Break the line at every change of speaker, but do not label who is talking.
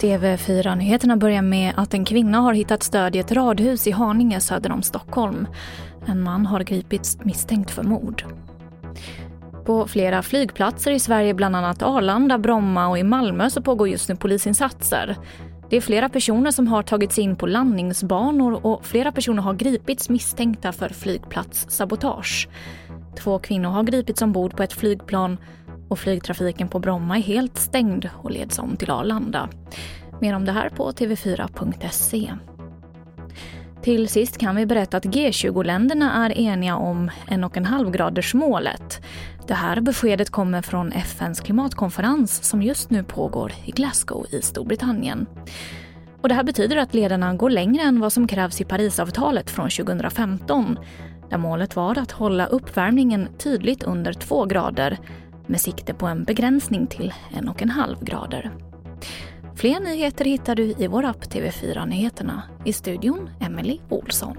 TV4-nyheterna börjar med att en kvinna har hittat stöd i ett radhus i Haninge söder om Stockholm. En man har gripits misstänkt för mord. På flera flygplatser i Sverige, bland annat Arlanda, Bromma och i Malmö, så pågår just nu polisinsatser. Det är flera personer som har tagits in på landningsbanor och flera personer har gripits misstänkta för flygplatssabotage. Två kvinnor har gripits ombord på ett flygplan och flygtrafiken på Bromma är helt stängd och leds om till Arlanda. Mer om det här på tv4.se. Till sist kan vi berätta att G20-länderna är eniga om 1,5-gradersmålet. Det här beskedet kommer från FNs klimatkonferens som just nu pågår i Glasgow i Storbritannien. Och det här betyder att ledarna går längre än vad som krävs i Parisavtalet från 2015 där målet var att hålla uppvärmningen tydligt under 2 grader med sikte på en begränsning till 1,5 grader. Fler nyheter hittar du i vår app TV4 Nyheterna. I studion Emily Olsson.